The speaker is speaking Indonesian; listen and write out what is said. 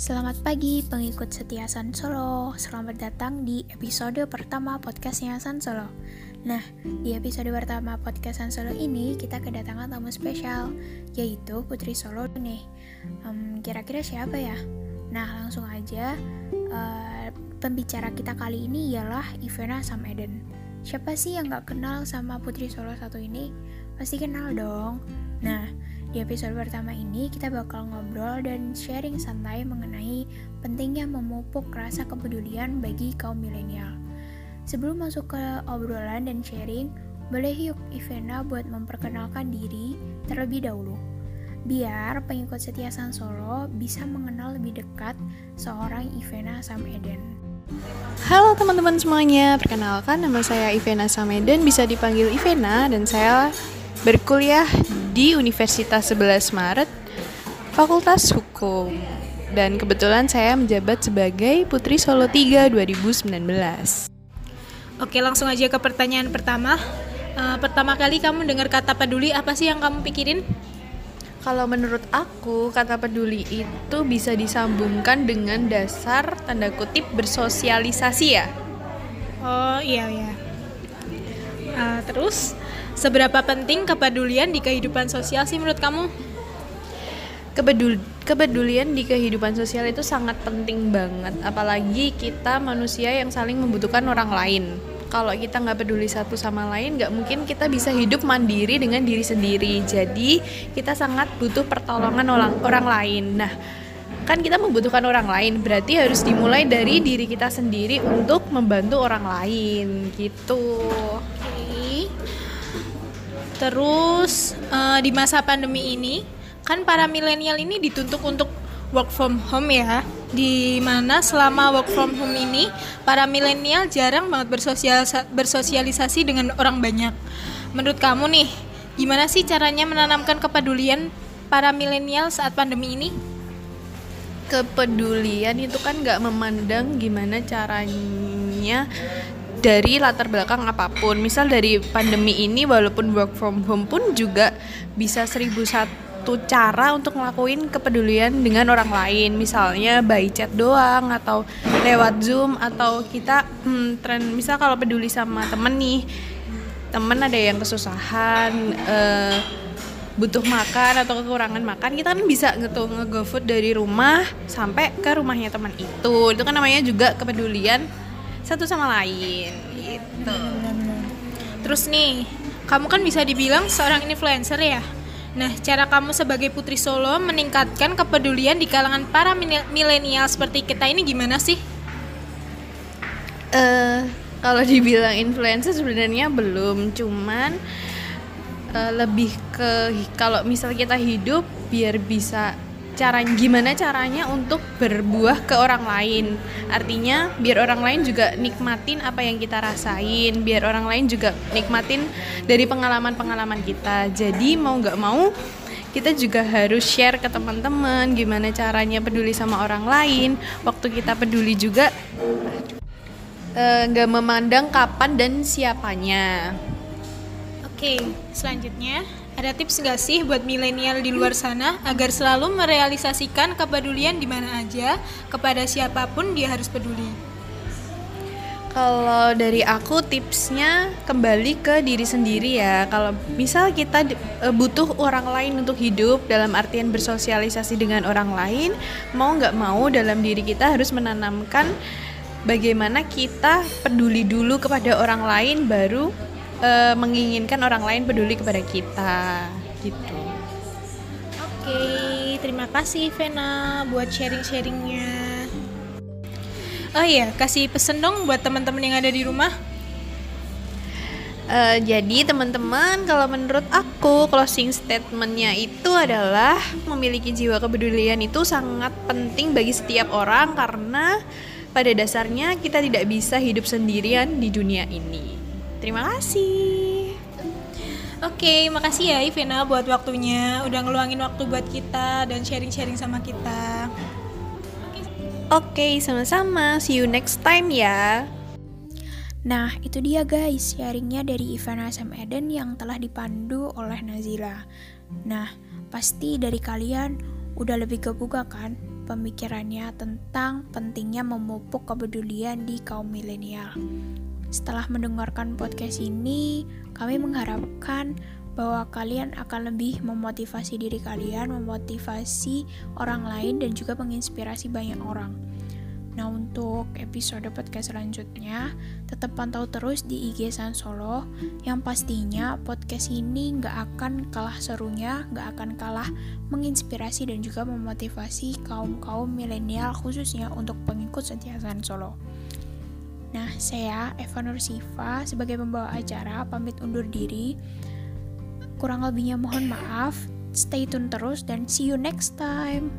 Selamat pagi pengikut setia San Solo. Selamat datang di episode pertama podcastnya San Solo. Nah, di episode pertama podcast San Solo ini kita kedatangan tamu spesial Yaitu Putri Solo nih. Um, Kira-kira siapa ya? Nah, langsung aja uh, Pembicara kita kali ini ialah Ivana Sam Eden. Siapa sih yang gak kenal sama Putri Solo satu ini? Pasti kenal dong di episode pertama ini kita bakal ngobrol dan sharing santai mengenai pentingnya memupuk rasa kepedulian bagi kaum milenial. Sebelum masuk ke obrolan dan sharing, boleh yuk Ivena buat memperkenalkan diri terlebih dahulu. Biar pengikut setia San Solo bisa mengenal lebih dekat seorang Ivena Sam Eden. Halo teman-teman semuanya, perkenalkan nama saya Ivena Sameden, bisa dipanggil Ivena dan saya berkuliah di Universitas 11 Maret, Fakultas Hukum. Dan kebetulan saya menjabat sebagai Putri Solo 3 2019. Oke, langsung aja ke pertanyaan pertama. Uh, pertama kali kamu dengar kata peduli, apa sih yang kamu pikirin? Kalau menurut aku, kata peduli itu bisa disambungkan dengan dasar tanda kutip bersosialisasi ya. Oh iya iya. Uh, terus Seberapa penting kepedulian di kehidupan sosial sih menurut kamu? Kepedul kepedulian di kehidupan sosial itu sangat penting banget, apalagi kita manusia yang saling membutuhkan orang lain. Kalau kita nggak peduli satu sama lain, nggak mungkin kita bisa hidup mandiri dengan diri sendiri. Jadi kita sangat butuh pertolongan orang orang lain. Nah, kan kita membutuhkan orang lain, berarti harus dimulai dari diri kita sendiri untuk membantu orang lain, gitu. Terus uh, di masa pandemi ini kan para milenial ini dituntut untuk work from home ya. Di mana selama work from home ini para milenial jarang banget bersosialisasi, bersosialisasi dengan orang banyak. Menurut kamu nih, gimana sih caranya menanamkan kepedulian para milenial saat pandemi ini? Kepedulian itu kan nggak memandang gimana caranya dari latar belakang apa pun. Misal dari pandemi ini walaupun work from home pun juga bisa seribu satu cara untuk ngelakuin kepedulian dengan orang lain. Misalnya by chat doang atau lewat Zoom atau kita hmm, tren misal kalau peduli sama temen nih. Temen ada yang kesusahan uh, butuh makan atau kekurangan makan kita kan bisa gitu nge-GoFood dari rumah sampai ke rumahnya teman itu itu kan namanya juga kepedulian satu sama lain gitu. Terus nih, kamu kan bisa dibilang seorang influencer ya. Nah, cara kamu sebagai putri Solo meningkatkan kepedulian di kalangan para milenial seperti kita ini gimana sih? Uh, kalau dibilang influencer sebenarnya belum, cuman uh, lebih ke kalau misal kita hidup biar bisa cara gimana caranya untuk berbuah ke orang lain? Artinya biar orang lain juga nikmatin apa yang kita rasain biar orang lain juga nikmatin dari pengalaman-pengalaman kita. Jadi mau nggak mau kita juga harus share ke teman-teman gimana caranya peduli sama orang lain. Waktu kita peduli juga eh, nggak uh, memandang kapan dan siapanya. Oke selanjutnya ada tips gak sih buat milenial di luar sana agar selalu merealisasikan kepedulian di mana aja kepada siapa pun dia harus peduli? Kalau dari aku tipsnya kembali ke diri sendiri ya. Kalau misal kita e, butuh orang lain untuk hidup dalam artian bersosialisasi dengan orang lain, mau nggak mau dalam diri kita harus menanamkan bagaimana kita peduli dulu kepada orang lain baru uh, menginginkan orang lain peduli kepada kita gitu. Oke, terima kasih Vena buat sharing-sharingnya. Oh iya, kasih pesen dong buat teman-teman yang ada di rumah. Uh, jadi teman-teman kalau menurut aku closing statementnya itu adalah memiliki jiwa kepedulian itu sangat penting bagi setiap orang karena pada dasarnya kita tidak bisa hidup sendirian di dunia ini. Terima kasih. Oke, makasih ya Ivena buat waktunya, udah ngeluangin waktu buat kita dan sharing-sharing sama kita. Oke, sama-sama. See you next time ya. Nah, itu dia guys, sharingnya dari Ivana Sam Eden yang telah dipandu oleh Nazila. Nah, pasti dari kalian udah lebih kebuka kan pemikirannya tentang pentingnya memupuk kepedulian di kaum milenial. Setelah mendengarkan podcast ini, kami mengharapkan bahwa kalian akan lebih memotivasi diri kalian, memotivasi orang lain, dan juga menginspirasi banyak orang. Nah untuk episode podcast selanjutnya tetap pantau terus di IG San Solo yang pastinya podcast ini nggak akan kalah serunya, nggak akan kalah menginspirasi dan juga memotivasi kaum kaum milenial khususnya untuk pengikut setia San Solo. Nah saya Eva Nursifa sebagai pembawa acara pamit undur diri. Kurang lebihnya mohon maaf. Stay tune terus dan see you next time.